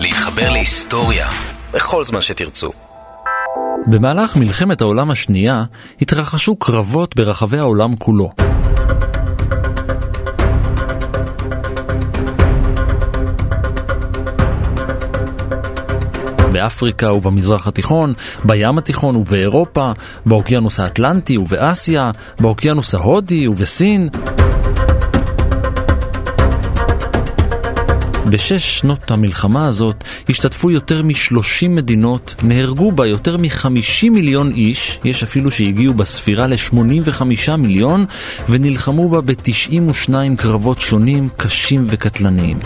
להתחבר להיסטוריה בכל זמן שתרצו. במהלך מלחמת העולם השנייה התרחשו קרבות ברחבי העולם כולו. באפריקה ובמזרח התיכון, בים התיכון ובאירופה, באוקיינוס האטלנטי ובאסיה, באוקיינוס ההודי ובסין. בשש שנות המלחמה הזאת השתתפו יותר מ-30 מדינות, נהרגו בה יותר מ-50 מיליון איש, יש אפילו שהגיעו בספירה ל-85 מיליון, ונלחמו בה ב-92 קרבות שונים, קשים וקטלניים.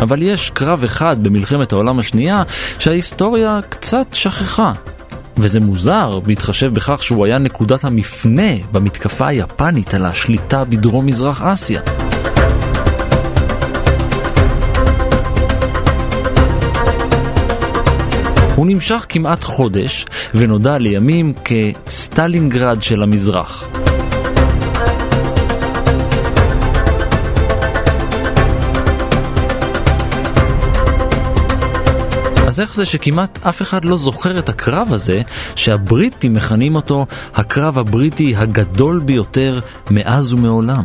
אבל יש קרב אחד במלחמת העולם השנייה שההיסטוריה קצת שכחה. וזה מוזר, בהתחשב בכך שהוא היה נקודת המפנה במתקפה היפנית על השליטה בדרום מזרח אסיה. הוא נמשך כמעט חודש, ונודע לימים כסטלינגרד של המזרח. אז איך זה שכמעט אף אחד לא זוכר את הקרב הזה, שהבריטים מכנים אותו הקרב הבריטי הגדול ביותר מאז ומעולם?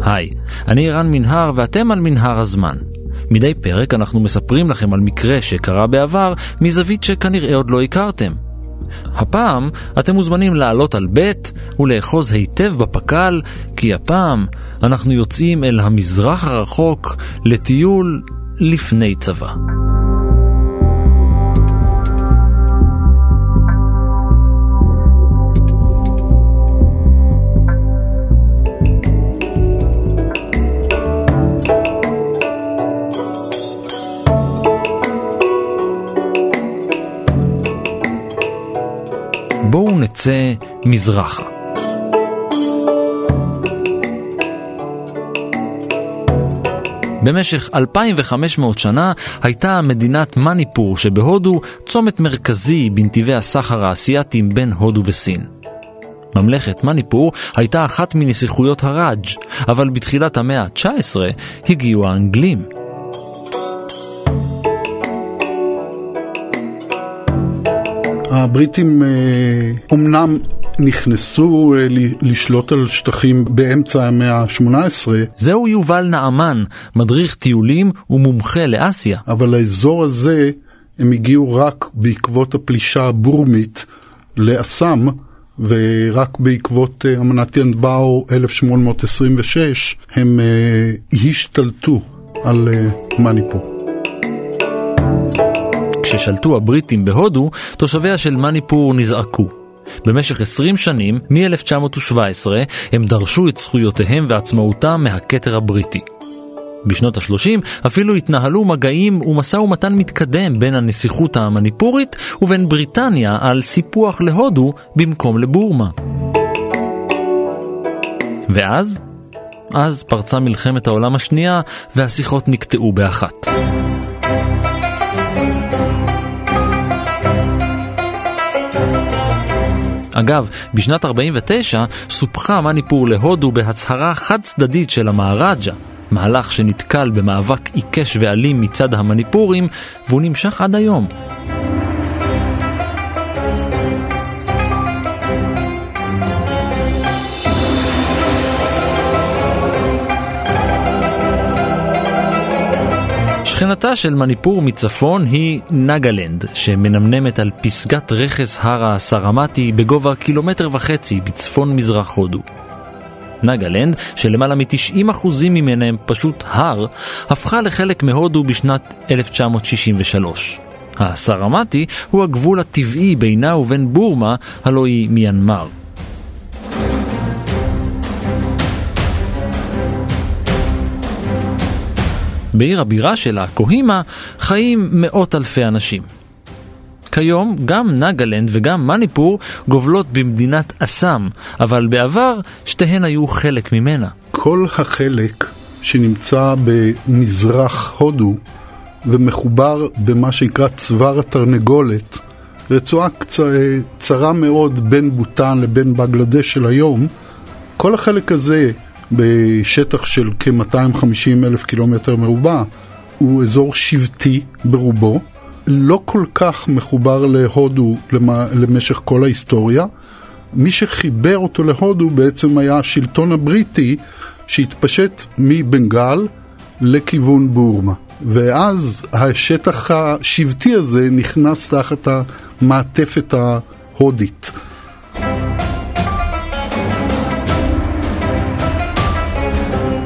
היי, אני ערן מנהר ואתם על מנהר הזמן. מדי פרק אנחנו מספרים לכם על מקרה שקרה בעבר מזווית שכנראה עוד לא הכרתם. הפעם אתם מוזמנים לעלות על ב' ולאחוז היטב בפק"ל, כי הפעם אנחנו יוצאים אל המזרח הרחוק לטיול לפני צבא. בואו נצא מזרחה. במשך 2,500 שנה הייתה מדינת מניפור שבהודו צומת מרכזי בנתיבי הסחר האסייתיים בין הודו וסין. ממלכת מניפור הייתה אחת מנסיכויות הראג', אבל בתחילת המאה ה-19 הגיעו האנגלים. הבריטים אומנם נכנסו לשלוט על שטחים באמצע המאה ה-18. זהו יובל נעמן, מדריך טיולים ומומחה לאסיה. אבל לאזור הזה הם הגיעו רק בעקבות הפלישה הבורמית לאסאם, ורק בעקבות אמנת ינבאו 1826 הם השתלטו על מניפור. כששלטו הבריטים בהודו, תושביה של מניפור נזעקו. במשך 20 שנים, מ-1917, הם דרשו את זכויותיהם ועצמאותם מהכתר הבריטי. בשנות ה-30 אפילו התנהלו מגעים ומשא ומתן מתקדם בין הנסיכות המניפורית ובין בריטניה על סיפוח להודו במקום לבורמה. ואז? אז פרצה מלחמת העולם השנייה והשיחות נקטעו באחת. אגב, בשנת 49 סופחה מניפור להודו בהצהרה חד צדדית של המהראג'ה, מהלך שנתקל במאבק עיקש ואלים מצד המניפורים, והוא נמשך עד היום. שכנתה של מניפור מצפון היא נגלנד, שמנמנמת על פסגת רכס הר הסרמטי בגובה קילומטר וחצי בצפון מזרח הודו. נגלנד, שלמעלה מ-90% ממנה הם פשוט הר, הפכה לחלק מהודו בשנת 1963. הסרמטי הוא הגבול הטבעי בינה ובין בורמה, הלא היא מיינמר. בעיר הבירה שלה, קוהימה, חיים מאות אלפי אנשים. כיום גם נגלנד וגם מניפור גובלות במדינת אסאם, אבל בעבר שתיהן היו חלק ממנה. כל החלק שנמצא במזרח הודו ומחובר במה שנקרא צוואר התרנגולת, רצועה קצרה מאוד בין בוטן לבין בגלדש של היום, כל החלק הזה בשטח של כ-250 אלף קילומטר מרובע הוא אזור שבטי ברובו, לא כל כך מחובר להודו למשך כל ההיסטוריה. מי שחיבר אותו להודו בעצם היה השלטון הבריטי שהתפשט מבנגל לכיוון בורמה. ואז השטח השבטי הזה נכנס תחת המעטפת ההודית.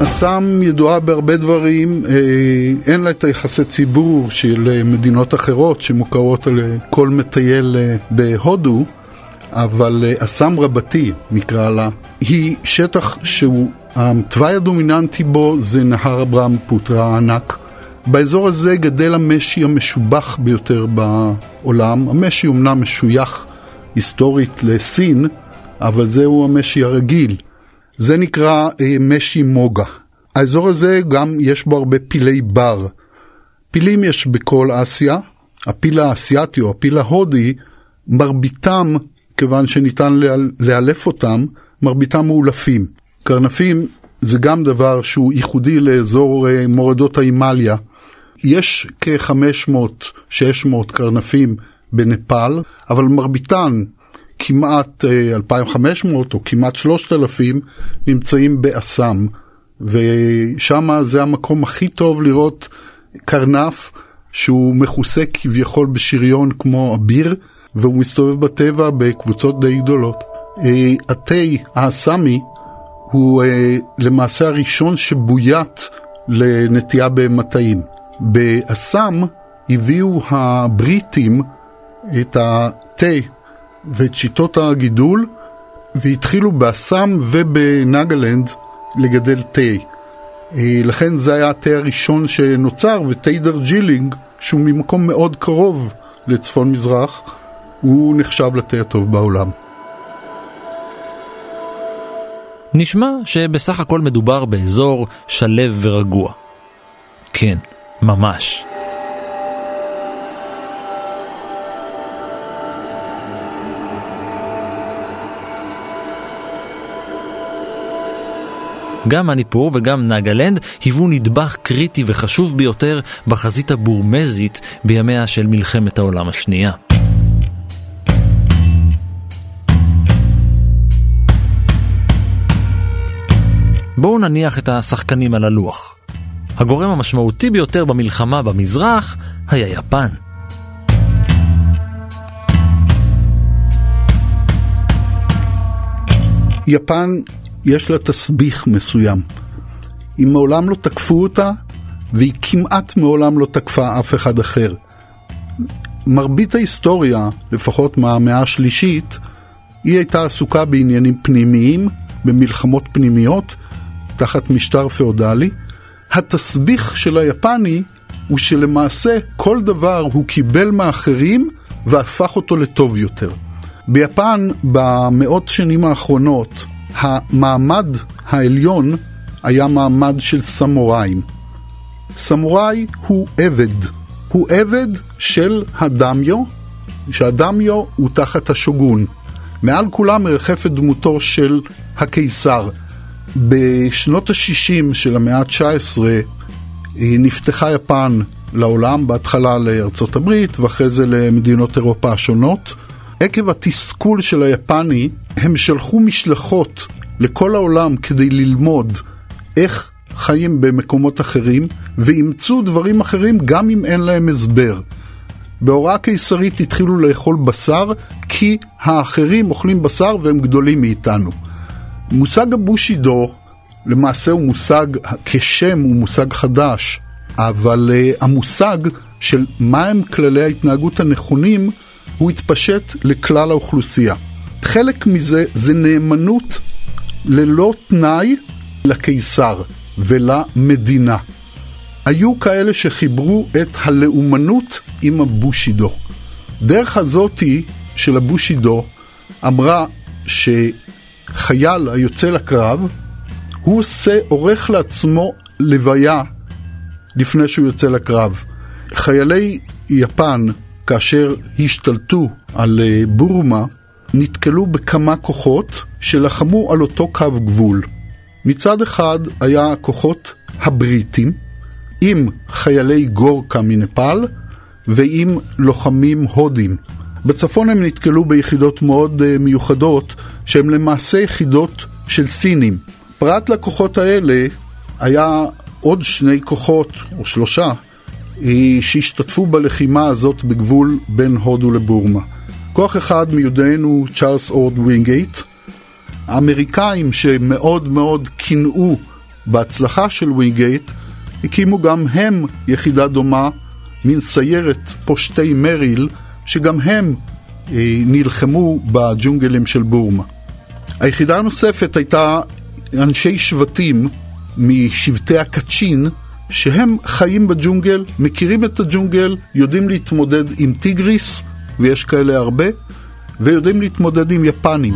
אסם ידועה בהרבה דברים, אה, אין לה את היחסי ציבור של אה, מדינות אחרות שמוכרות מטייל אה, בהודו, אבל אסם רבתי נקרא לה, היא שטח שהוא, התוואי הדומיננטי בו זה נהר אברהם פוטרה הענק. באזור הזה גדל המשי המשובח ביותר בעולם. המשי אומנם משוייך היסטורית לסין, אבל זהו המשי הרגיל. זה נקרא אה, משי מוגה. האזור הזה גם יש בו הרבה פילי בר. פילים יש בכל אסיה, הפיל האסייתי או הפיל ההודי, מרביתם, כיוון שניתן לאלף אותם, מרביתם מאולפים. קרנפים זה גם דבר שהוא ייחודי לאזור אה, מורדות ההימאליה. יש כ-500-600 קרנפים בנפאל, אבל מרביתן כמעט 2,500 אה, או כמעט 3,000 נמצאים באסם, ושם זה המקום הכי טוב לראות קרנף שהוא מכוסה כביכול בשריון כמו אביר, והוא מסתובב בטבע בקבוצות די גדולות. אה, התה האסמי הוא אה, למעשה הראשון שבוית לנטייה במטעים. באסם הביאו הבריטים את התה ואת שיטות הגידול, והתחילו באסם ובנגלנד לגדל תה. אה, לכן זה היה התה הראשון שנוצר, ותה דרג'ילינג, שהוא ממקום מאוד קרוב לצפון מזרח, הוא נחשב לתה הטוב בעולם. נשמע שבסך הכל מדובר באזור שלב ורגוע. כן, ממש. גם מניפור וגם נגלנד היוו נדבך קריטי וחשוב ביותר בחזית הבורמזית בימיה של מלחמת העולם השנייה. בואו נניח את השחקנים על הלוח. הגורם המשמעותי ביותר במלחמה במזרח היה יפן. יפן יש לה תסביך מסוים. היא מעולם לא תקפו אותה, והיא כמעט מעולם לא תקפה אף אחד אחר. מרבית ההיסטוריה, לפחות מהמאה השלישית, היא הייתה עסוקה בעניינים פנימיים, במלחמות פנימיות, תחת משטר פאודלי. התסביך של היפני הוא שלמעשה כל דבר הוא קיבל מאחרים והפך אותו לטוב יותר. ביפן, במאות שנים האחרונות, המעמד העליון היה מעמד של סמוראים. סמוראי הוא עבד, הוא עבד של הדמיו, שהדמיו הוא תחת השוגון. מעל כולם מרחפת דמותו של הקיסר. בשנות ה-60 של המאה ה-19 נפתחה יפן לעולם, בהתחלה לארצות הברית ואחרי זה למדינות אירופה השונות. עקב התסכול של היפני, הם שלחו משלחות לכל העולם כדי ללמוד איך חיים במקומות אחרים, ואימצו דברים אחרים גם אם אין להם הסבר. בהוראה קיסרית התחילו לאכול בשר, כי האחרים אוכלים בשר והם גדולים מאיתנו. מושג הבושידו למעשה הוא מושג, כשם הוא מושג חדש, אבל uh, המושג של מהם כללי ההתנהגות הנכונים, הוא התפשט לכלל האוכלוסייה. חלק מזה זה נאמנות ללא תנאי לקיסר ולמדינה. היו כאלה שחיברו את הלאומנות עם הבושידו. דרך הזאתי של הבושידו אמרה שחייל היוצא לקרב, הוא עושה, עורך לעצמו לוויה לפני שהוא יוצא לקרב. חיילי יפן, כאשר השתלטו על אה, בורמה, נתקלו בכמה כוחות שלחמו על אותו קו גבול. מצד אחד היה הכוחות הבריטים, עם חיילי גורקה מנפאל ועם לוחמים הודים. בצפון הם נתקלו ביחידות מאוד uh, מיוחדות, שהן למעשה יחידות של סינים. פרט לכוחות האלה, היה עוד שני כוחות, או שלושה, אה, שהשתתפו בלחימה הזאת בגבול בין הודו לבורמה. כוח אחד מיודענו צ'ארלס אורד ווינגייט, האמריקאים שמאוד מאוד קינאו בהצלחה של ווינגייט, הקימו גם הם יחידה דומה, מין סיירת פושטי מריל, שגם הם אה, נלחמו בג'ונגלים של בורמה. היחידה הנוספת הייתה אנשי שבטים משבטי הקצ'ין, שהם חיים בג'ונגל, מכירים את הג'ונגל, יודעים להתמודד עם טיגריס, ויש כאלה הרבה, ויודעים להתמודד עם יפנים.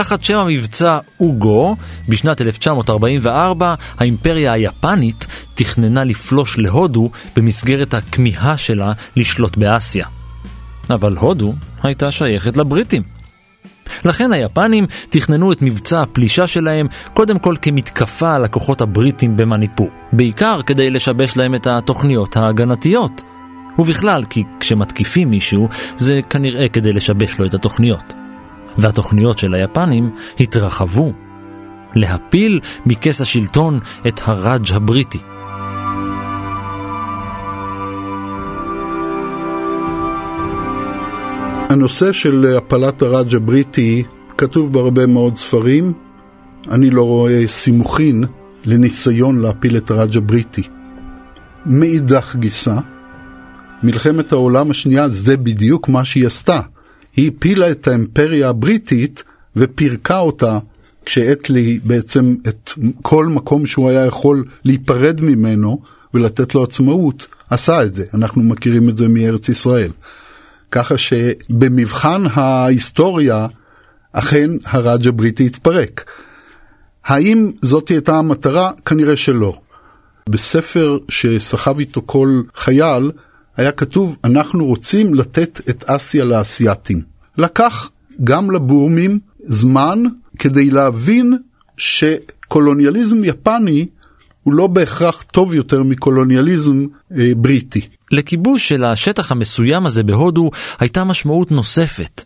תחת שם המבצע אוגו, בשנת 1944 האימפריה היפנית תכננה לפלוש להודו במסגרת הכמיהה שלה לשלוט באסיה. אבל הודו הייתה שייכת לבריטים. לכן היפנים תכננו את מבצע הפלישה שלהם קודם כל כמתקפה על הכוחות הבריטים במניפור, בעיקר כדי לשבש להם את התוכניות ההגנתיות. ובכלל, כי כשמתקיפים מישהו, זה כנראה כדי לשבש לו את התוכניות. והתוכניות של היפנים התרחבו להפיל מכס השלטון את הראג' הבריטי. הנושא של הפלת הראג' הבריטי כתוב בהרבה מאוד ספרים. אני לא רואה סימוכין לניסיון להפיל את הראג' הבריטי. מאידך גיסא, מלחמת העולם השנייה זה בדיוק מה שהיא עשתה. היא הפילה את האימפריה הבריטית ופירקה אותה כשאטלי בעצם את כל מקום שהוא היה יכול להיפרד ממנו ולתת לו עצמאות, עשה את זה. אנחנו מכירים את זה מארץ ישראל. ככה שבמבחן ההיסטוריה, אכן הראג' הבריטי התפרק. האם זאת הייתה המטרה? כנראה שלא. בספר שסחב איתו כל חייל, היה כתוב, אנחנו רוצים לתת את אסיה לאסייתים. לקח גם לבורמים זמן כדי להבין שקולוניאליזם יפני הוא לא בהכרח טוב יותר מקולוניאליזם אה, בריטי. לכיבוש של השטח המסוים הזה בהודו הייתה משמעות נוספת.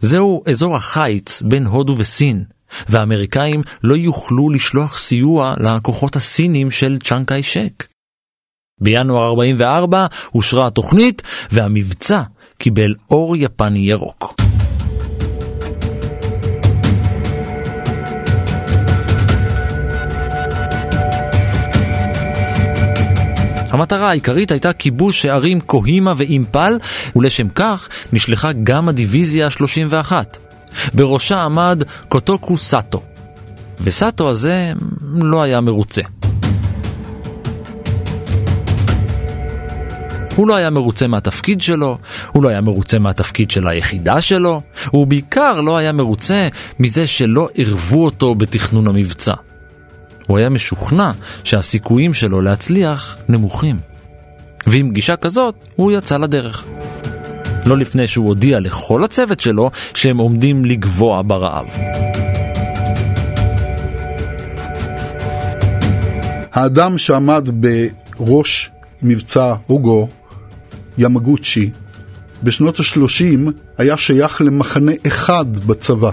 זהו אזור החיץ בין הודו וסין, והאמריקאים לא יוכלו לשלוח סיוע לכוחות הסינים של צ'אנקאי שק. בינואר 44 אושרה התוכנית והמבצע קיבל אור יפני ירוק. המטרה העיקרית הייתה כיבוש הערים קוהימה ואימפל, ולשם כך נשלחה גם הדיוויזיה ה-31. בראשה עמד קוטוקו סאטו. וסאטו הזה לא היה מרוצה. הוא לא היה מרוצה מהתפקיד שלו, הוא לא היה מרוצה מהתפקיד של היחידה שלו, הוא בעיקר לא היה מרוצה מזה שלא ערבו אותו בתכנון המבצע. הוא היה משוכנע שהסיכויים שלו להצליח נמוכים. ועם גישה כזאת, הוא יצא לדרך. לא לפני שהוא הודיע לכל הצוות שלו שהם עומדים לגבוה ברעב. האדם שעמד בראש מבצע אוגו, ימגוצ'י, בשנות ה-30 היה שייך למחנה אחד בצבא.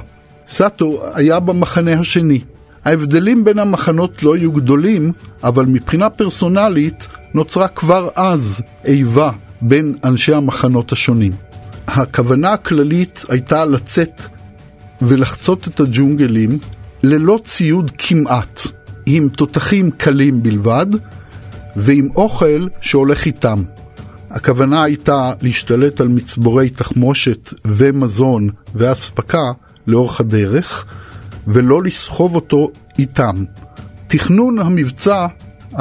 סאטו היה במחנה השני. ההבדלים בין המחנות לא היו גדולים, אבל מבחינה פרסונלית נוצרה כבר אז איבה בין אנשי המחנות השונים. הכוונה הכללית הייתה לצאת ולחצות את הג'ונגלים ללא ציוד כמעט, עם תותחים קלים בלבד ועם אוכל שהולך איתם. הכוונה הייתה להשתלט על מצבורי תחמושת ומזון ואספקה לאורך הדרך, ולא לסחוב אותו איתם. תכנון המבצע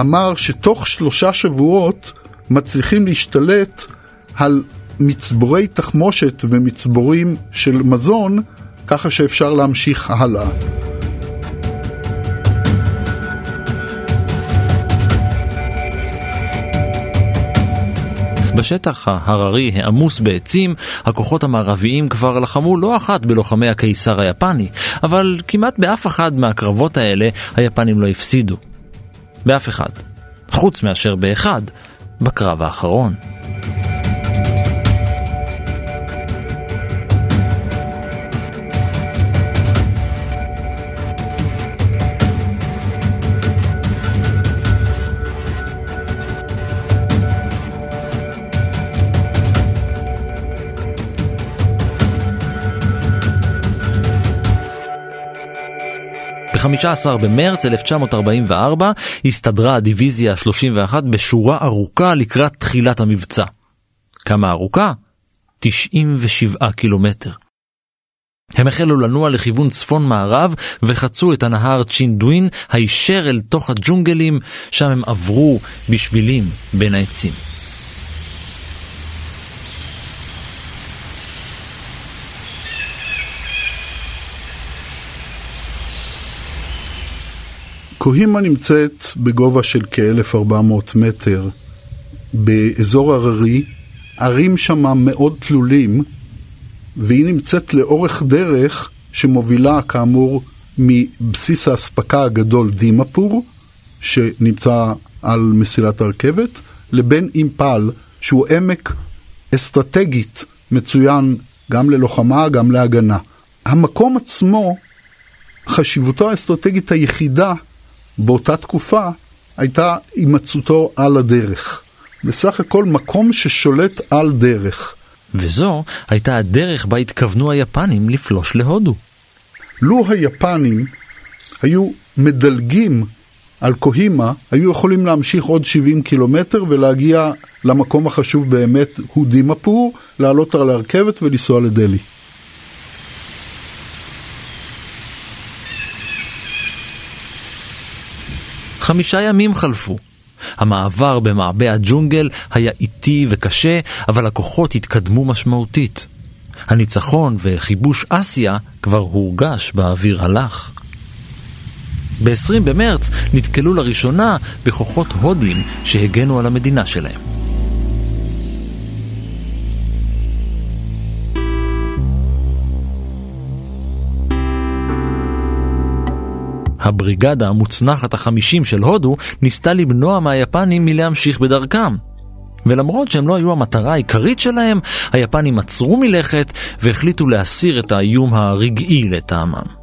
אמר שתוך שלושה שבועות מצליחים להשתלט על מצבורי תחמושת ומצבורים של מזון, ככה שאפשר להמשיך הלאה. בשטח ההררי העמוס בעצים, הכוחות המערביים כבר לחמו לא אחת בלוחמי הקיסר היפני, אבל כמעט באף אחד מהקרבות האלה היפנים לא הפסידו. באף אחד. חוץ מאשר באחד, בקרב האחרון. ב-15 במרץ 1944 הסתדרה הדיוויזיה ה-31 בשורה ארוכה לקראת תחילת המבצע. כמה ארוכה? 97 קילומטר. הם החלו לנוע לכיוון צפון מערב וחצו את הנהר צ'ינדווין הישר אל תוך הג'ונגלים, שם הם עברו בשבילים בין העצים. קוהימה נמצאת בגובה של כ-1400 מטר באזור הררי, ערים שמה מאוד תלולים, והיא נמצאת לאורך דרך שמובילה כאמור מבסיס האספקה הגדול דימפור, שנמצא על מסילת הרכבת, לבין אימפל, שהוא עמק אסטרטגית מצוין גם ללוחמה, גם להגנה. המקום עצמו, חשיבותו האסטרטגית היחידה באותה תקופה הייתה הימצאותו על הדרך. בסך הכל מקום ששולט על דרך. וזו הייתה הדרך בה התכוונו היפנים לפלוש להודו. לו היפנים היו מדלגים על קוהימה, היו יכולים להמשיך עוד 70 קילומטר ולהגיע למקום החשוב באמת, הוא דימפור, לעלות על הרכבת ולנסוע לדלי. חמישה ימים חלפו. המעבר במעבה הג'ונגל היה איטי וקשה, אבל הכוחות התקדמו משמעותית. הניצחון וכיבוש אסיה כבר הורגש באוויר הלך. ב-20 במרץ נתקלו לראשונה בכוחות הודים שהגנו על המדינה שלהם. הבריגדה המוצנחת החמישים של הודו ניסתה למנוע מהיפנים מלהמשיך בדרכם. ולמרות שהם לא היו המטרה העיקרית שלהם, היפנים עצרו מלכת והחליטו להסיר את האיום הרגעי לטעמם.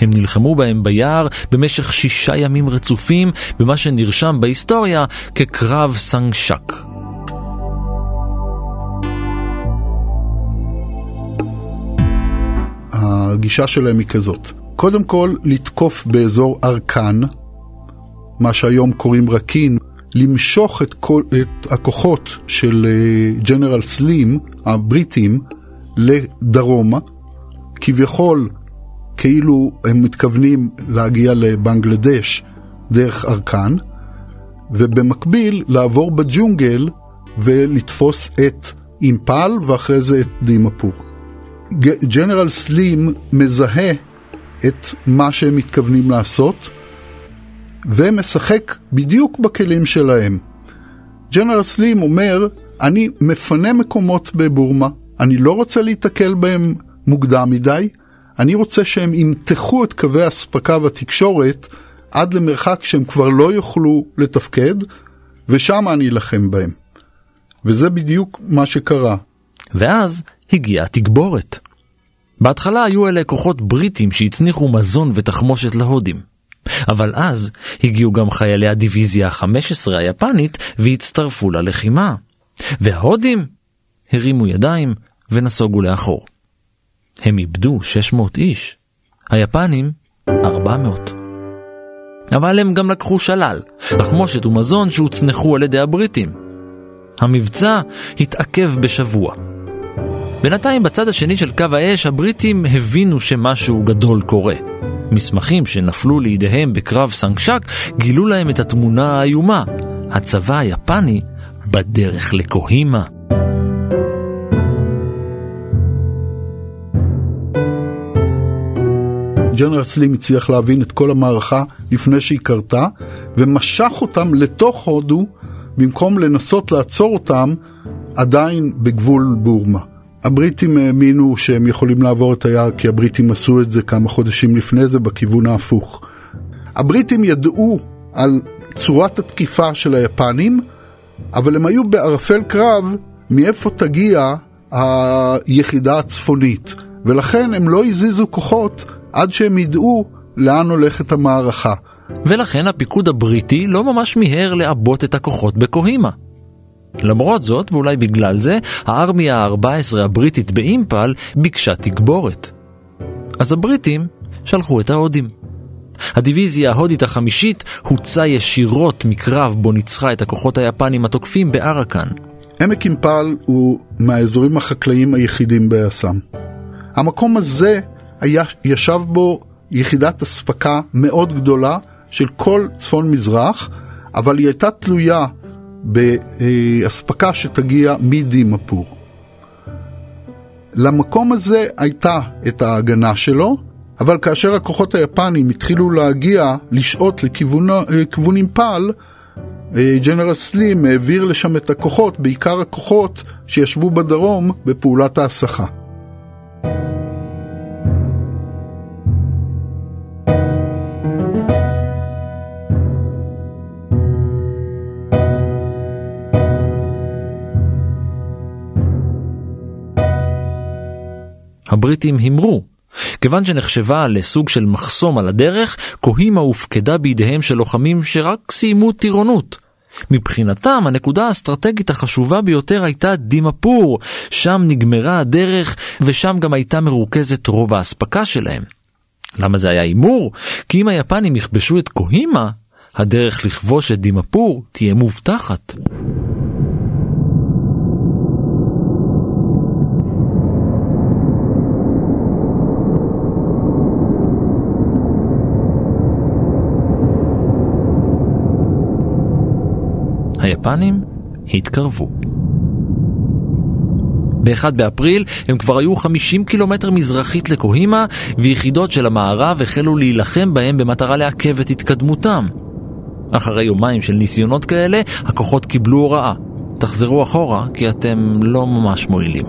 הם נלחמו בהם ביער במשך שישה ימים רצופים, במה שנרשם בהיסטוריה כקרב סנגשק. הגישה שלהם היא כזאת. קודם כל, לתקוף באזור ארכן, מה שהיום קוראים רקין, למשוך את, כל, את הכוחות של ג'נרל uh, סלים, הבריטים, לדרומה, כביכול כאילו הם מתכוונים להגיע לבנגלדש דרך ארכן, ובמקביל לעבור בג'ונגל ולתפוס את אימפל ואחרי זה את דימפור. ג'נרל סלים מזהה את מה שהם מתכוונים לעשות, ומשחק בדיוק בכלים שלהם. ג'נרל סלים אומר, אני מפנה מקומות בבורמה, אני לא רוצה להיתקל בהם מוקדם מדי, אני רוצה שהם ימתחו את קווי האספקה והתקשורת עד למרחק שהם כבר לא יוכלו לתפקד, ושם אני אלחם בהם. וזה בדיוק מה שקרה. ואז הגיעה תגבורת. בהתחלה היו אלה כוחות בריטים שהצניחו מזון ותחמושת להודים. אבל אז הגיעו גם חיילי הדיוויזיה ה-15 היפנית והצטרפו ללחימה. וההודים הרימו ידיים ונסוגו לאחור. הם איבדו 600 איש, היפנים 400. אבל הם גם לקחו שלל, תחמושת ומזון שהוצנחו על ידי הבריטים. המבצע התעכב בשבוע. בינתיים בצד השני של קו האש הבריטים הבינו שמשהו גדול קורה. מסמכים שנפלו לידיהם בקרב סנקשק גילו להם את התמונה האיומה. הצבא היפני בדרך לקוהימה. ג'נרל סלים הצליח להבין את כל המערכה לפני שהיא קרתה, ומשך אותם לתוך הודו, במקום לנסות לעצור אותם עדיין בגבול בורמה. הבריטים האמינו שהם יכולים לעבור את היער כי הבריטים עשו את זה כמה חודשים לפני זה בכיוון ההפוך. הבריטים ידעו על צורת התקיפה של היפנים, אבל הם היו בערפל קרב מאיפה תגיע היחידה הצפונית, ולכן הם לא הזיזו כוחות עד שהם ידעו לאן הולכת המערכה. ולכן הפיקוד הבריטי לא ממש מיהר לעבות את הכוחות בקוהימה. למרות זאת, ואולי בגלל זה, הארמיה ה-14 הבריטית באימפל ביקשה תגבורת. אז הבריטים שלחו את ההודים. הדיוויזיה ההודית החמישית הוצאה ישירות מקרב בו ניצחה את הכוחות היפנים התוקפים בארקן. עמק אימפל הוא מהאזורים החקלאיים היחידים באסם. המקום הזה היה, ישב בו יחידת אספקה מאוד גדולה של כל צפון מזרח, אבל היא הייתה תלויה באספקה שתגיע מדימפור. למקום הזה הייתה את ההגנה שלו, אבל כאשר הכוחות היפנים התחילו להגיע, לשהות לכיוון אימפל, ג'נרל סלים העביר לשם את הכוחות, בעיקר הכוחות שישבו בדרום בפעולת ההסחה. הבריטים הימרו. כיוון שנחשבה לסוג של מחסום על הדרך, קוהימה הופקדה בידיהם של לוחמים שרק סיימו טירונות. מבחינתם הנקודה האסטרטגית החשובה ביותר הייתה דימפור, שם נגמרה הדרך ושם גם הייתה מרוכזת רוב האספקה שלהם. למה זה היה הימור? כי אם היפנים יכבשו את קוהימה, הדרך לכבוש את דימפור תהיה מובטחת. היפנים התקרבו. ב-1 באפריל הם כבר היו 50 קילומטר מזרחית לקוהימה, ויחידות של המערב החלו להילחם בהם במטרה לעכב את התקדמותם. אחרי יומיים של ניסיונות כאלה, הכוחות קיבלו הוראה. תחזרו אחורה, כי אתם לא ממש מועילים.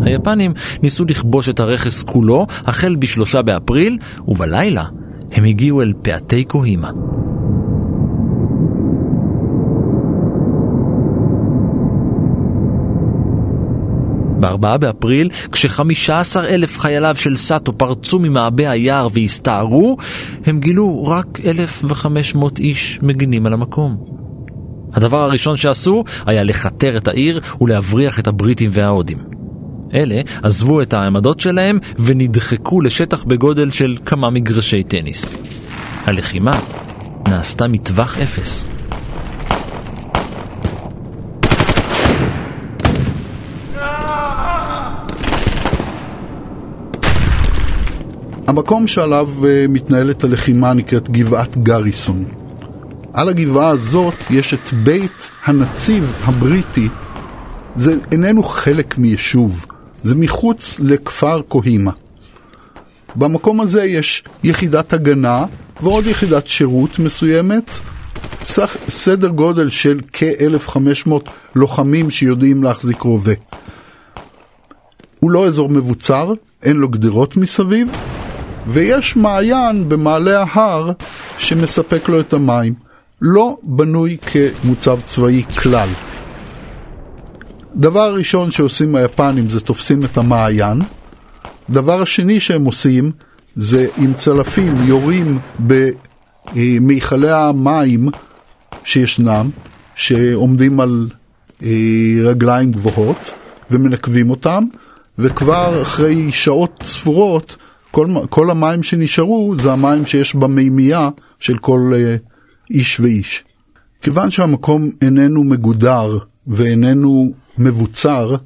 היפנים ניסו לכבוש את הרכס כולו החל בשלושה באפריל, ובלילה הם הגיעו אל פאתי קוהימה. ב-4 באפריל, כש-15 אלף חייליו של סאטו פרצו ממעבה היער והסתערו, הם גילו רק 1,500 איש מגינים על המקום. הדבר הראשון שעשו היה לכתר את העיר ולהבריח את הבריטים וההודים. אלה עזבו את העמדות שלהם ונדחקו לשטח בגודל של כמה מגרשי טניס. הלחימה נעשתה מטווח אפס. המקום שעליו אה, מתנהלת הלחימה נקראת גבעת גריסון. על הגבעה הזאת יש את בית הנציב הבריטי. זה איננו חלק מיישוב, זה מחוץ לכפר קוהימה. במקום הזה יש יחידת הגנה ועוד יחידת שירות מסוימת, סך, סדר גודל של כ-1,500 לוחמים שיודעים להחזיק רובה. הוא לא אזור מבוצר, אין לו גדרות מסביב, ויש מעיין במעלה ההר שמספק לו את המים. לא בנוי כמוצב צבאי כלל. דבר ראשון שעושים היפנים זה תופסים את המעיין. דבר השני שהם עושים זה עם צלפים יורים במיכלי המים שישנם, שעומדים על אה, רגליים גבוהות ומנקבים אותם, וכבר אחרי שעות ספורות כל, כל המים שנשארו זה המים שיש במימייה של כל uh, איש ואיש. כיוון שהמקום איננו מגודר ואיננו מבוצר,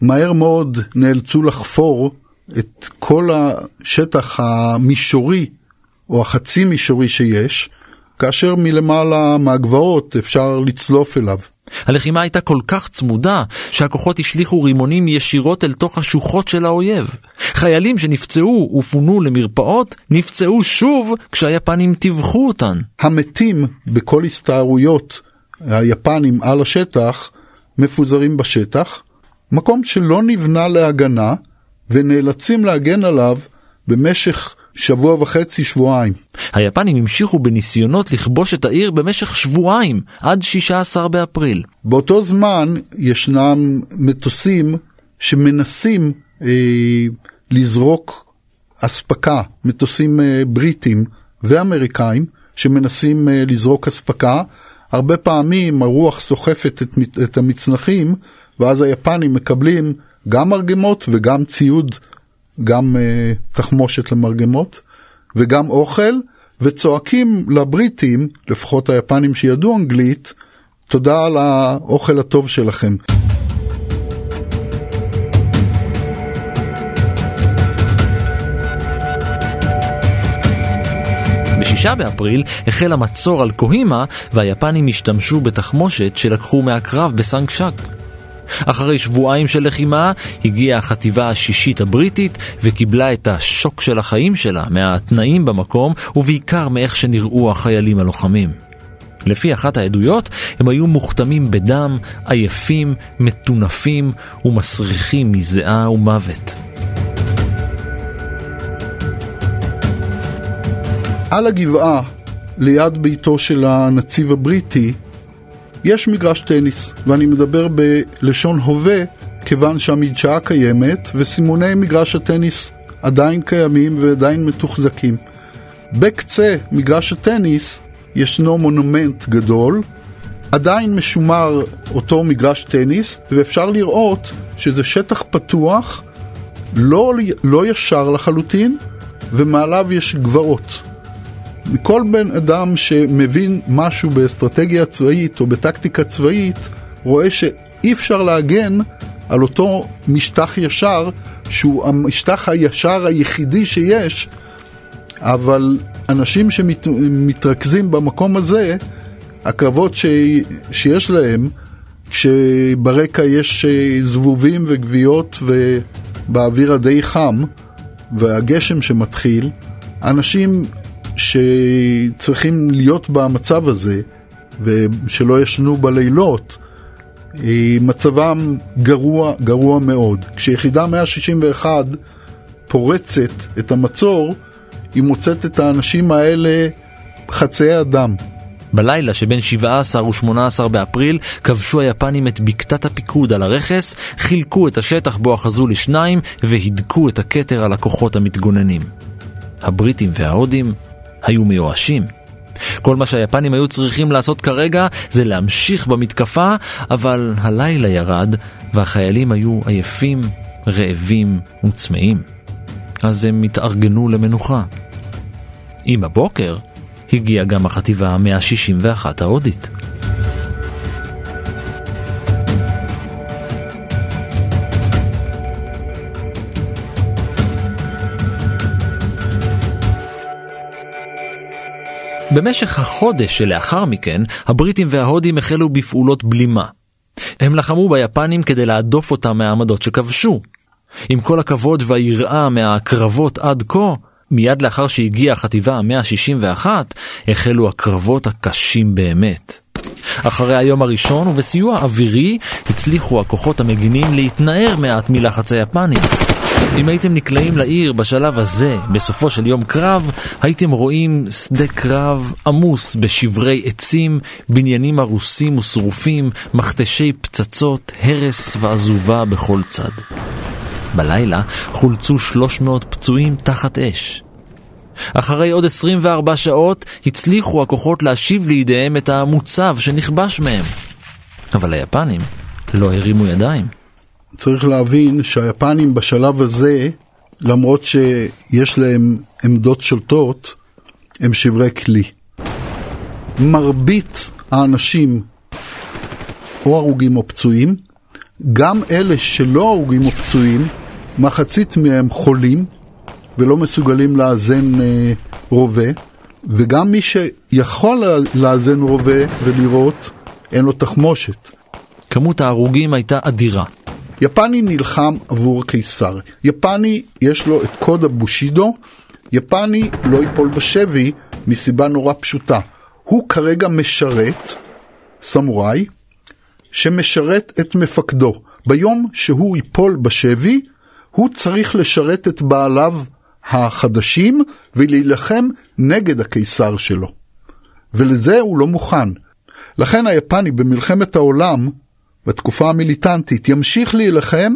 מהר מאוד נאלצו לחפור את כל השטח המישורי או החצי מישורי שיש, כאשר מלמעלה מהגבעות אפשר לצלוף אליו. הלחימה הייתה כל כך צמודה, שהכוחות השליכו רימונים ישירות אל תוך השוחות של האויב. חיילים שנפצעו ופונו למרפאות, נפצעו שוב כשהיפנים טיווחו אותן. המתים בכל הסתערויות היפנים על השטח, מפוזרים בשטח, מקום שלא נבנה להגנה, ונאלצים להגן עליו במשך שבוע וחצי, שבועיים. היפנים המשיכו בניסיונות לכבוש את העיר במשך שבועיים, עד 16 באפריל. באותו זמן ישנם מטוסים שמנסים אה, לזרוק אספקה, מטוסים אה, בריטים ואמריקאים שמנסים אה, לזרוק אספקה. הרבה פעמים הרוח סוחפת את, את המצנחים, ואז היפנים מקבלים גם מרגמות וגם ציוד גם uh, תחמושת למרגמות וגם אוכל, וצועקים לבריטים, לפחות היפנים שידעו אנגלית, תודה על האוכל הטוב שלכם. באפריל החל המצור על קוהימה והיפנים השתמשו בתחמושת שלקחו מהקרב בסנקשק. אחרי שבועיים של לחימה הגיעה החטיבה השישית הבריטית וקיבלה את השוק של החיים שלה מהתנאים במקום ובעיקר מאיך שנראו החיילים הלוחמים. לפי אחת העדויות, הם היו מוכתמים בדם, עייפים, מטונפים ומסריחים מזיעה ומוות. על הגבעה, ליד ביתו של הנציב הבריטי, יש מגרש טניס, ואני מדבר בלשון הווה, כיוון שהמדשאה קיימת, וסימוני מגרש הטניס עדיין קיימים ועדיין מתוחזקים. בקצה מגרש הטניס ישנו מונומנט גדול, עדיין משומר אותו מגרש טניס, ואפשר לראות שזה שטח פתוח, לא, לא ישר לחלוטין, ומעליו יש גבעות. כל בן אדם שמבין משהו באסטרטגיה צבאית או בטקטיקה צבאית, רואה שאי אפשר להגן על אותו משטח ישר, שהוא המשטח הישר היחידי שיש, אבל אנשים שמתרכזים במקום הזה, הקרבות ש... שיש להם, כשברקע יש זבובים וגוויות ובאוויר הדי חם, והגשם שמתחיל, אנשים שצריכים להיות במצב הזה ושלא ישנו בלילות, אה, מצבם גרוע, גרוע מאוד. כשיחידה 161 פורצת את המצור, היא מוצאת את האנשים האלה חצאי אדם. בלילה שבין 17 ו-18 באפריל כבשו היפנים את בקתת הפיקוד על הרכס, חילקו את השטח בו אחזו לשניים והידקו את הכתר על הכוחות המתגוננים. הבריטים וההודים היו מיואשים. כל מה שהיפנים היו צריכים לעשות כרגע זה להמשיך במתקפה, אבל הלילה ירד והחיילים היו עייפים, רעבים וצמאים. אז הם התארגנו למנוחה. עם הבוקר הגיעה גם החטיבה ה-161 ההודית. במשך החודש שלאחר מכן, הבריטים וההודים החלו בפעולות בלימה. הם לחמו ביפנים כדי להדוף אותם מהעמדות שכבשו. עם כל הכבוד והיראה מהקרבות עד כה, מיד לאחר שהגיעה החטיבה ה-161, החלו הקרבות הקשים באמת. אחרי היום הראשון ובסיוע אווירי, הצליחו הכוחות המגינים להתנער מעט מלחץ היפנים. אם הייתם נקלעים לעיר בשלב הזה, בסופו של יום קרב, הייתם רואים שדה קרב עמוס בשברי עצים, בניינים הרוסים ושרופים, מכתשי פצצות, הרס ועזובה בכל צד. בלילה חולצו 300 פצועים תחת אש. אחרי עוד 24 שעות הצליחו הכוחות להשיב לידיהם את המוצב שנכבש מהם. אבל היפנים לא הרימו ידיים. צריך להבין שהיפנים בשלב הזה למרות שיש להם עמדות שולטות, הם שברי כלי. מרבית האנשים או הרוגים או פצועים, גם אלה שלא הרוגים או פצועים, מחצית מהם חולים ולא מסוגלים לאזן אה, רובה, וגם מי שיכול לאזן רובה ולראות, אין לו תחמושת. כמות ההרוגים הייתה אדירה. יפני נלחם עבור קיסר. יפני יש לו את קוד הבושידו, יפני לא ייפול בשבי מסיבה נורא פשוטה. הוא כרגע משרת סמוראי שמשרת את מפקדו. ביום שהוא ייפול בשבי, הוא צריך לשרת את בעליו החדשים ולהילחם נגד הקיסר שלו. ולזה הוא לא מוכן. לכן היפני במלחמת העולם, בתקופה המיליטנטית, ימשיך להילחם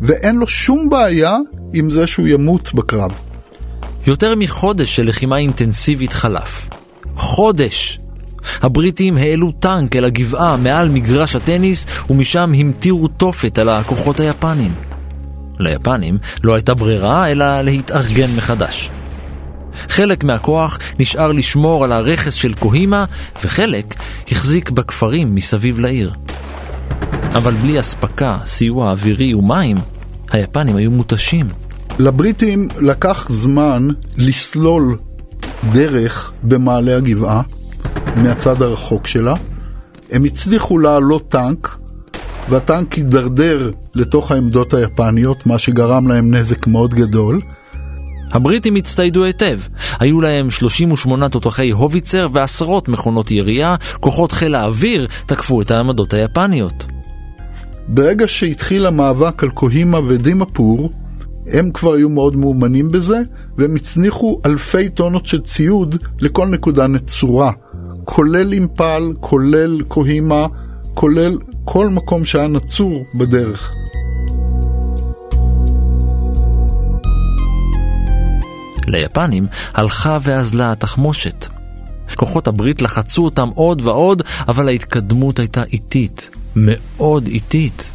ואין לו שום בעיה עם זה שהוא ימות בקרב. יותר מחודש של לחימה אינטנסיבית חלף. חודש! הבריטים העלו טנק אל הגבעה מעל מגרש הטניס ומשם המטירו תופת על הכוחות היפנים. ליפנים לא הייתה ברירה אלא להתארגן מחדש. חלק מהכוח נשאר לשמור על הרכס של קוהימה, וחלק החזיק בכפרים מסביב לעיר. אבל בלי אספקה, סיוע אווירי ומים, היפנים היו מותשים. לבריטים לקח זמן לסלול דרך במעלה הגבעה, מהצד הרחוק שלה. הם הצליחו לעלות טנק, והטנק הידרדר לתוך העמדות היפניות, מה שגרם להם נזק מאוד גדול. הבריטים הצטיידו היטב. היו להם 38 תותחי הוביצר ועשרות מכונות ירייה, כוחות חיל האוויר תקפו את העמדות היפניות. ברגע שהתחיל המאבק על קוהימה ודימפור, הם כבר היו מאוד מאומנים בזה, והם הצניחו אלפי טונות של ציוד לכל נקודה נצורה, כולל אימפל, כולל קוהימה, כולל כל מקום שהיה נצור בדרך. ליפנים הלכה ואזלה התחמושת. כוחות הברית לחצו אותם עוד ועוד, אבל ההתקדמות הייתה איטית, מאוד איטית.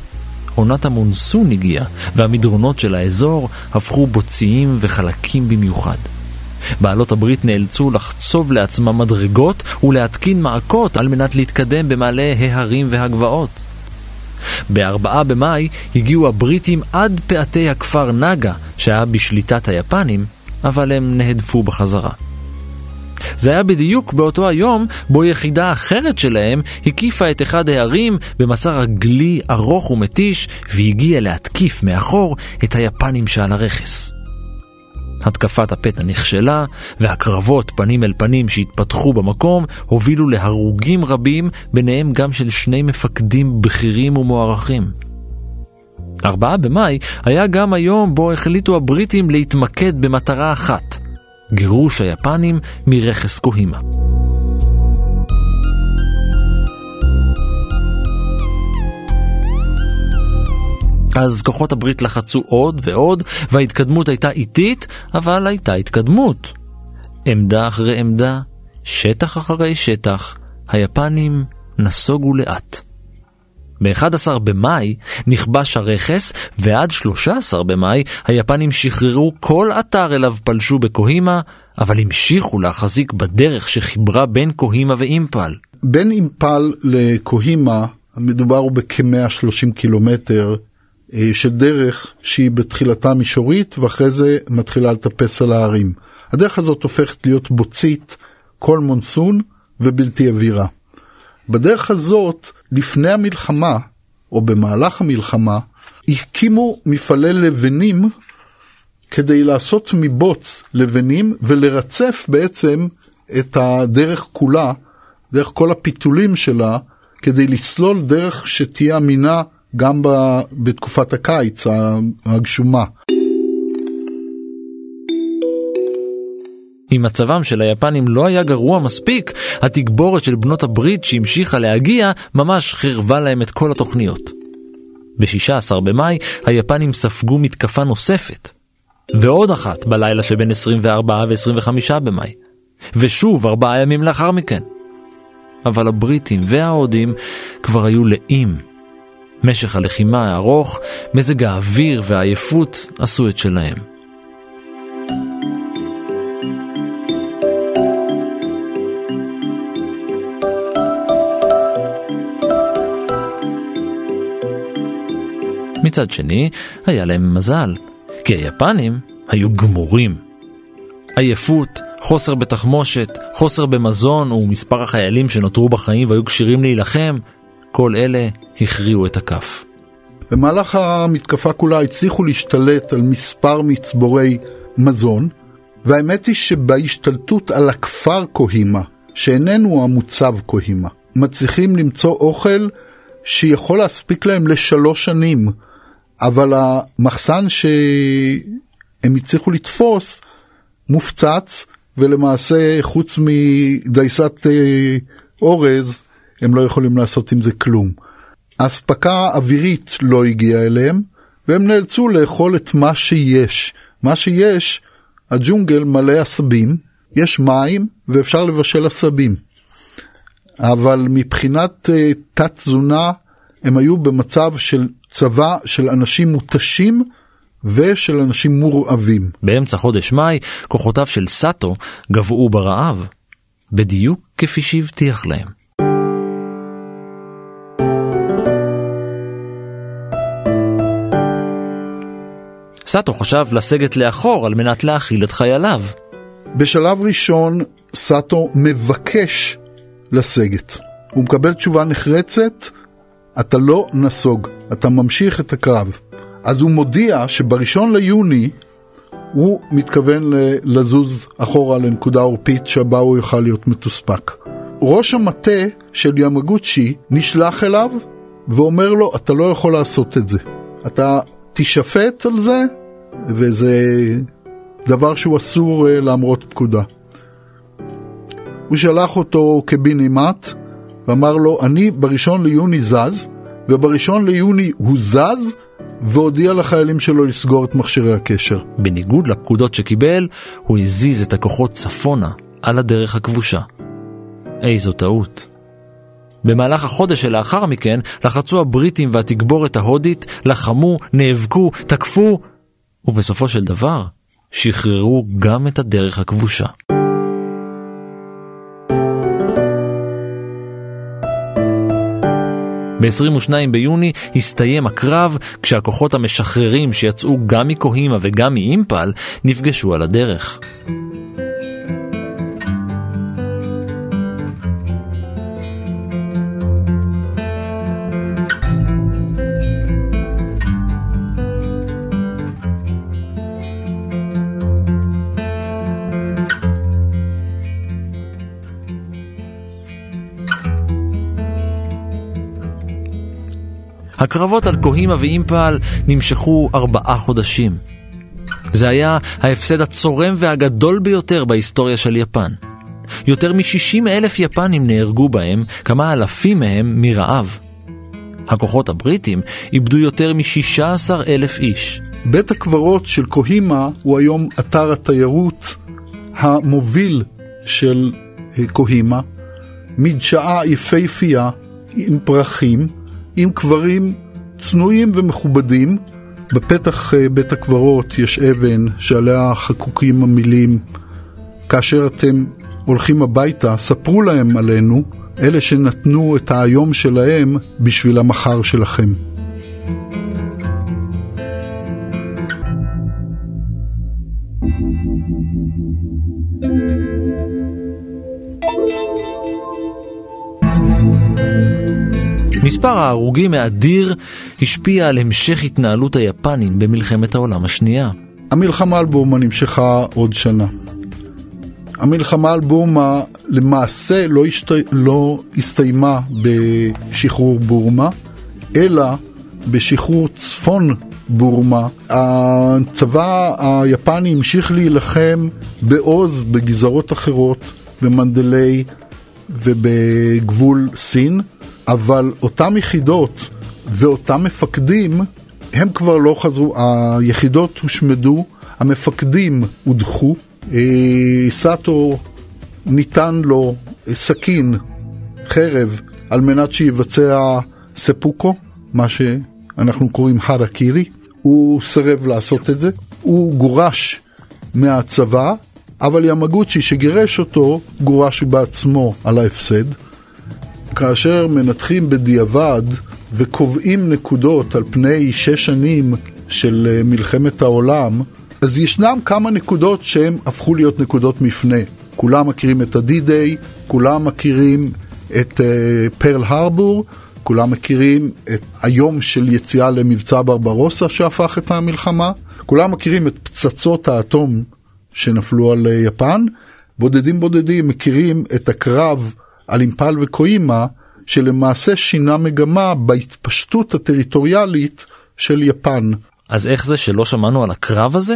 עונת המונסון הגיעה, והמדרונות של האזור הפכו בוציים וחלקים במיוחד. בעלות הברית נאלצו לחצוב לעצמם מדרגות ולהתקין מעקות על מנת להתקדם במעלה ההרים והגבעות. ב-4 במאי הגיעו הבריטים עד פאתי הכפר נגה, שהיה בשליטת היפנים, אבל הם נהדפו בחזרה. זה היה בדיוק באותו היום בו יחידה אחרת שלהם הקיפה את אחד הערים במסע רגלי ארוך ומתיש והגיעה להתקיף מאחור את היפנים שעל הרכס. התקפת הפתע נכשלה, והקרבות פנים אל פנים שהתפתחו במקום הובילו להרוגים רבים, ביניהם גם של שני מפקדים בכירים ומוערכים. 4 במאי היה גם היום בו החליטו הבריטים להתמקד במטרה אחת, גירוש היפנים מרכס קוהימה. אז כוחות הברית לחצו עוד ועוד, וההתקדמות הייתה איטית, אבל הייתה התקדמות. עמדה אחרי עמדה, שטח אחרי שטח, היפנים נסוגו לאט. ב-11 במאי נכבש הרכס, ועד 13 במאי היפנים שחררו כל אתר אליו פלשו בקוהימה, אבל המשיכו להחזיק בדרך שחיברה בין קוהימה ואימפל. בין אימפל לקוהימה מדובר בכ-130 קילומטר של דרך שהיא בתחילתה מישורית ואחרי זה מתחילה לטפס על ההרים. הדרך הזאת הופכת להיות בוצית כל מונסון ובלתי עבירה. בדרך הזאת, לפני המלחמה, או במהלך המלחמה, הקימו מפעלי לבנים כדי לעשות מבוץ לבנים ולרצף בעצם את הדרך כולה, דרך כל הפיתולים שלה, כדי לסלול דרך שתהיה אמינה גם בתקופת הקיץ הגשומה. אם מצבם של היפנים לא היה גרוע מספיק, התגבורת של בנות הברית שהמשיכה להגיע ממש חרבה להם את כל התוכניות. ב-16 במאי היפנים ספגו מתקפה נוספת, ועוד אחת בלילה שבין 24 ו-25 במאי, ושוב ארבעה ימים לאחר מכן. אבל הבריטים וההודים כבר היו לאים. משך הלחימה הארוך, מזג האוויר והעייפות עשו את שלהם. מצד שני, היה להם מזל, כי היפנים היו גמורים. עייפות, חוסר בתחמושת, חוסר במזון ומספר החיילים שנותרו בחיים והיו כשירים להילחם, כל אלה הכריעו את הכף. במהלך המתקפה כולה הצליחו להשתלט על מספר מצבורי מזון, והאמת היא שבהשתלטות על הכפר קוהימה, שאיננו המוצב קוהימה, מצליחים למצוא אוכל שיכול להספיק להם לשלוש שנים, אבל המחסן שהם הצליחו לתפוס מופצץ, ולמעשה חוץ מדייסת אה, אורז, הם לא יכולים לעשות עם זה כלום. האספקה אווירית לא הגיעה אליהם, והם נאלצו לאכול את מה שיש. מה שיש, הג'ונגל מלא עשבים, יש מים ואפשר לבשל עשבים. אבל מבחינת uh, תת תזונה, הם היו במצב של צבא של אנשים מותשים ושל אנשים מורעבים. באמצע חודש מאי, כוחותיו של סאטו גבעו ברעב, בדיוק כפי שהבטיח להם. סאטו חשב לסגת לאחור על מנת להאכיל את חייליו. בשלב ראשון, סאטו מבקש לסגת. הוא מקבל תשובה נחרצת, אתה לא נסוג, אתה ממשיך את הקרב. אז הוא מודיע שבראשון ליוני הוא מתכוון לזוז אחורה לנקודה עורפית שבה הוא יוכל להיות מתוספק. ראש המטה של ימגוצ'י נשלח אליו ואומר לו, אתה לא יכול לעשות את זה. אתה תישפט על זה, וזה דבר שהוא אסור אה, להמרות פקודה. הוא שלח אותו כבינימט ואמר לו, אני בראשון ליוני זז, ובראשון ליוני הוא זז והודיע לחיילים שלו לסגור את מכשירי הקשר. בניגוד לפקודות שקיבל, הוא הזיז את הכוחות צפונה על הדרך הכבושה. איזו טעות. במהלך החודש שלאחר מכן לחצו הבריטים והתגבורת ההודית, לחמו, נאבקו, תקפו, ובסופו של דבר שחררו גם את הדרך הכבושה. ב-22 ביוני הסתיים הקרב כשהכוחות המשחררים שיצאו גם מקוהימה וגם מאימפל נפגשו על הדרך. הקרבות על קוהימה ואימפל נמשכו ארבעה חודשים. זה היה ההפסד הצורם והגדול ביותר בהיסטוריה של יפן. יותר מ-60 אלף יפנים נהרגו בהם, כמה אלפים מהם מרעב. הכוחות הבריטים איבדו יותר מ-16 אלף איש. בית הקברות של קוהימה הוא היום אתר התיירות המוביל של אה, קוהימה, מדשאה יפהפייה עם פרחים, עם קברים צנועים ומכובדים. בפתח אה, בית הקברות יש אבן שעליה חקוקים המילים כאשר אתם הולכים הביתה, ספרו להם עלינו, אלה שנתנו את היום שלהם בשביל המחר שלכם. מספר ההרוגים האדיר השפיע על המשך התנהלות היפנים במלחמת העולם השנייה. המלחמה על בורמה נמשכה עוד שנה. המלחמה על בורמה למעשה לא, השת... לא הסתיימה בשחרור בורמה, אלא בשחרור צפון בורמה. הצבא היפני המשיך להילחם בעוז בגזרות אחרות, במנדלי ובגבול סין, אבל אותם יחידות ואותם מפקדים, הם כבר לא חזרו, היחידות הושמדו, המפקדים הודחו, אה, סאטו ניתן לו סכין, חרב, על מנת שיבצע ספוקו, מה שאנחנו קוראים הראקירי. הוא סירב לעשות את זה, הוא גורש מהצבא, אבל ימגוצ'י שגירש אותו, גורש בעצמו על ההפסד. כאשר מנתחים בדיעבד וקובעים נקודות על פני שש שנים של אה, מלחמת העולם, אז ישנם כמה נקודות שהן הפכו להיות נקודות מפנה. כולם מכירים את ה-D-Day, כולם מכירים את פרל uh, הרבור, כולם מכירים את היום של יציאה למבצע ברברוסה שהפך את המלחמה, כולם מכירים את פצצות האטום שנפלו על uh, יפן, בודדים בודדים מכירים את הקרב על אימפל וקוימה, שלמעשה שינה מגמה בהתפשטות הטריטוריאלית של יפן. אז איך זה שלא שמענו על הקרב הזה?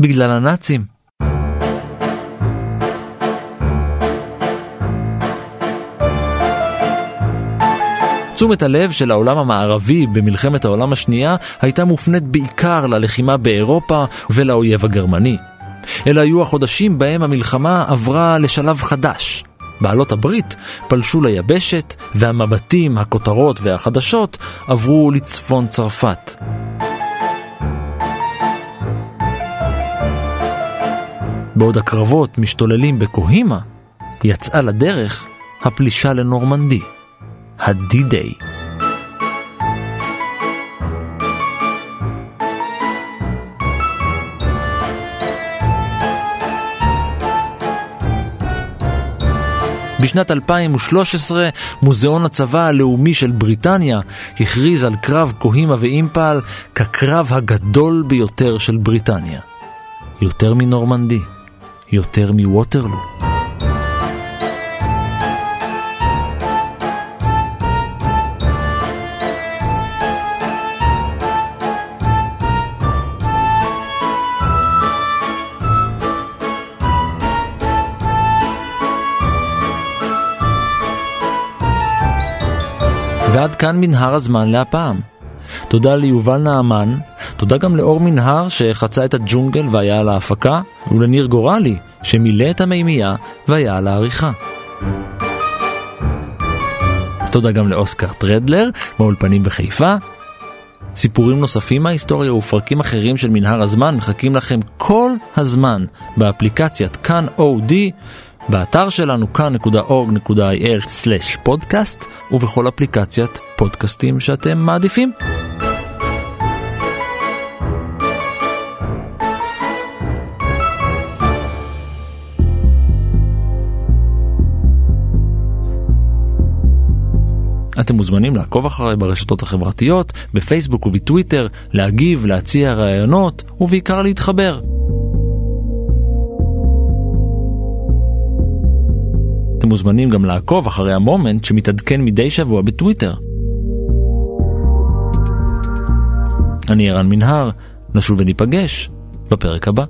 בגלל הנאצים. תשומת הלב של העולם המערבי במלחמת העולם השנייה הייתה מופנית בעיקר ללחימה באירופה ולאויב הגרמני. אלה היו החודשים בהם המלחמה עברה לשלב חדש. בעלות הברית פלשו ליבשת, והמבטים, הכותרות והחדשות עברו לצפון צרפת. בעוד הקרבות משתוללים בקוהימה, יצאה לדרך הפלישה לנורמנדי. ה-D-Day. בשנת 2013 מוזיאון הצבא הלאומי של בריטניה הכריז על קרב קוהימה ואימפל כקרב הגדול ביותר של בריטניה. יותר מנורמנדי, יותר מווטרלו. ועד כאן מנהר הזמן להפעם. תודה ליובל נעמן, תודה גם לאור מנהר שחצה את הג'ונגל והיה על ההפקה, ולניר גורלי שמילא את המימייה והיה על העריכה. תודה גם לאוסקר טרדלר באולפנים בחיפה. סיפורים נוספים מההיסטוריה ופרקים אחרים של מנהר הזמן מחכים לכם כל הזמן באפליקציית כאן אודי באתר שלנו כאן.org.il/פודקאסט ובכל אפליקציית פודקאסטים שאתם מעדיפים. אתם מוזמנים לעקוב אחריי ברשתות החברתיות, בפייסבוק ובטוויטר, להגיב, להציע רעיונות ובעיקר להתחבר. אתם מוזמנים גם לעקוב אחרי המומנט שמתעדכן מדי שבוע בטוויטר. אני ערן מנהר, נשוב וניפגש בפרק הבא.